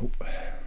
Oh.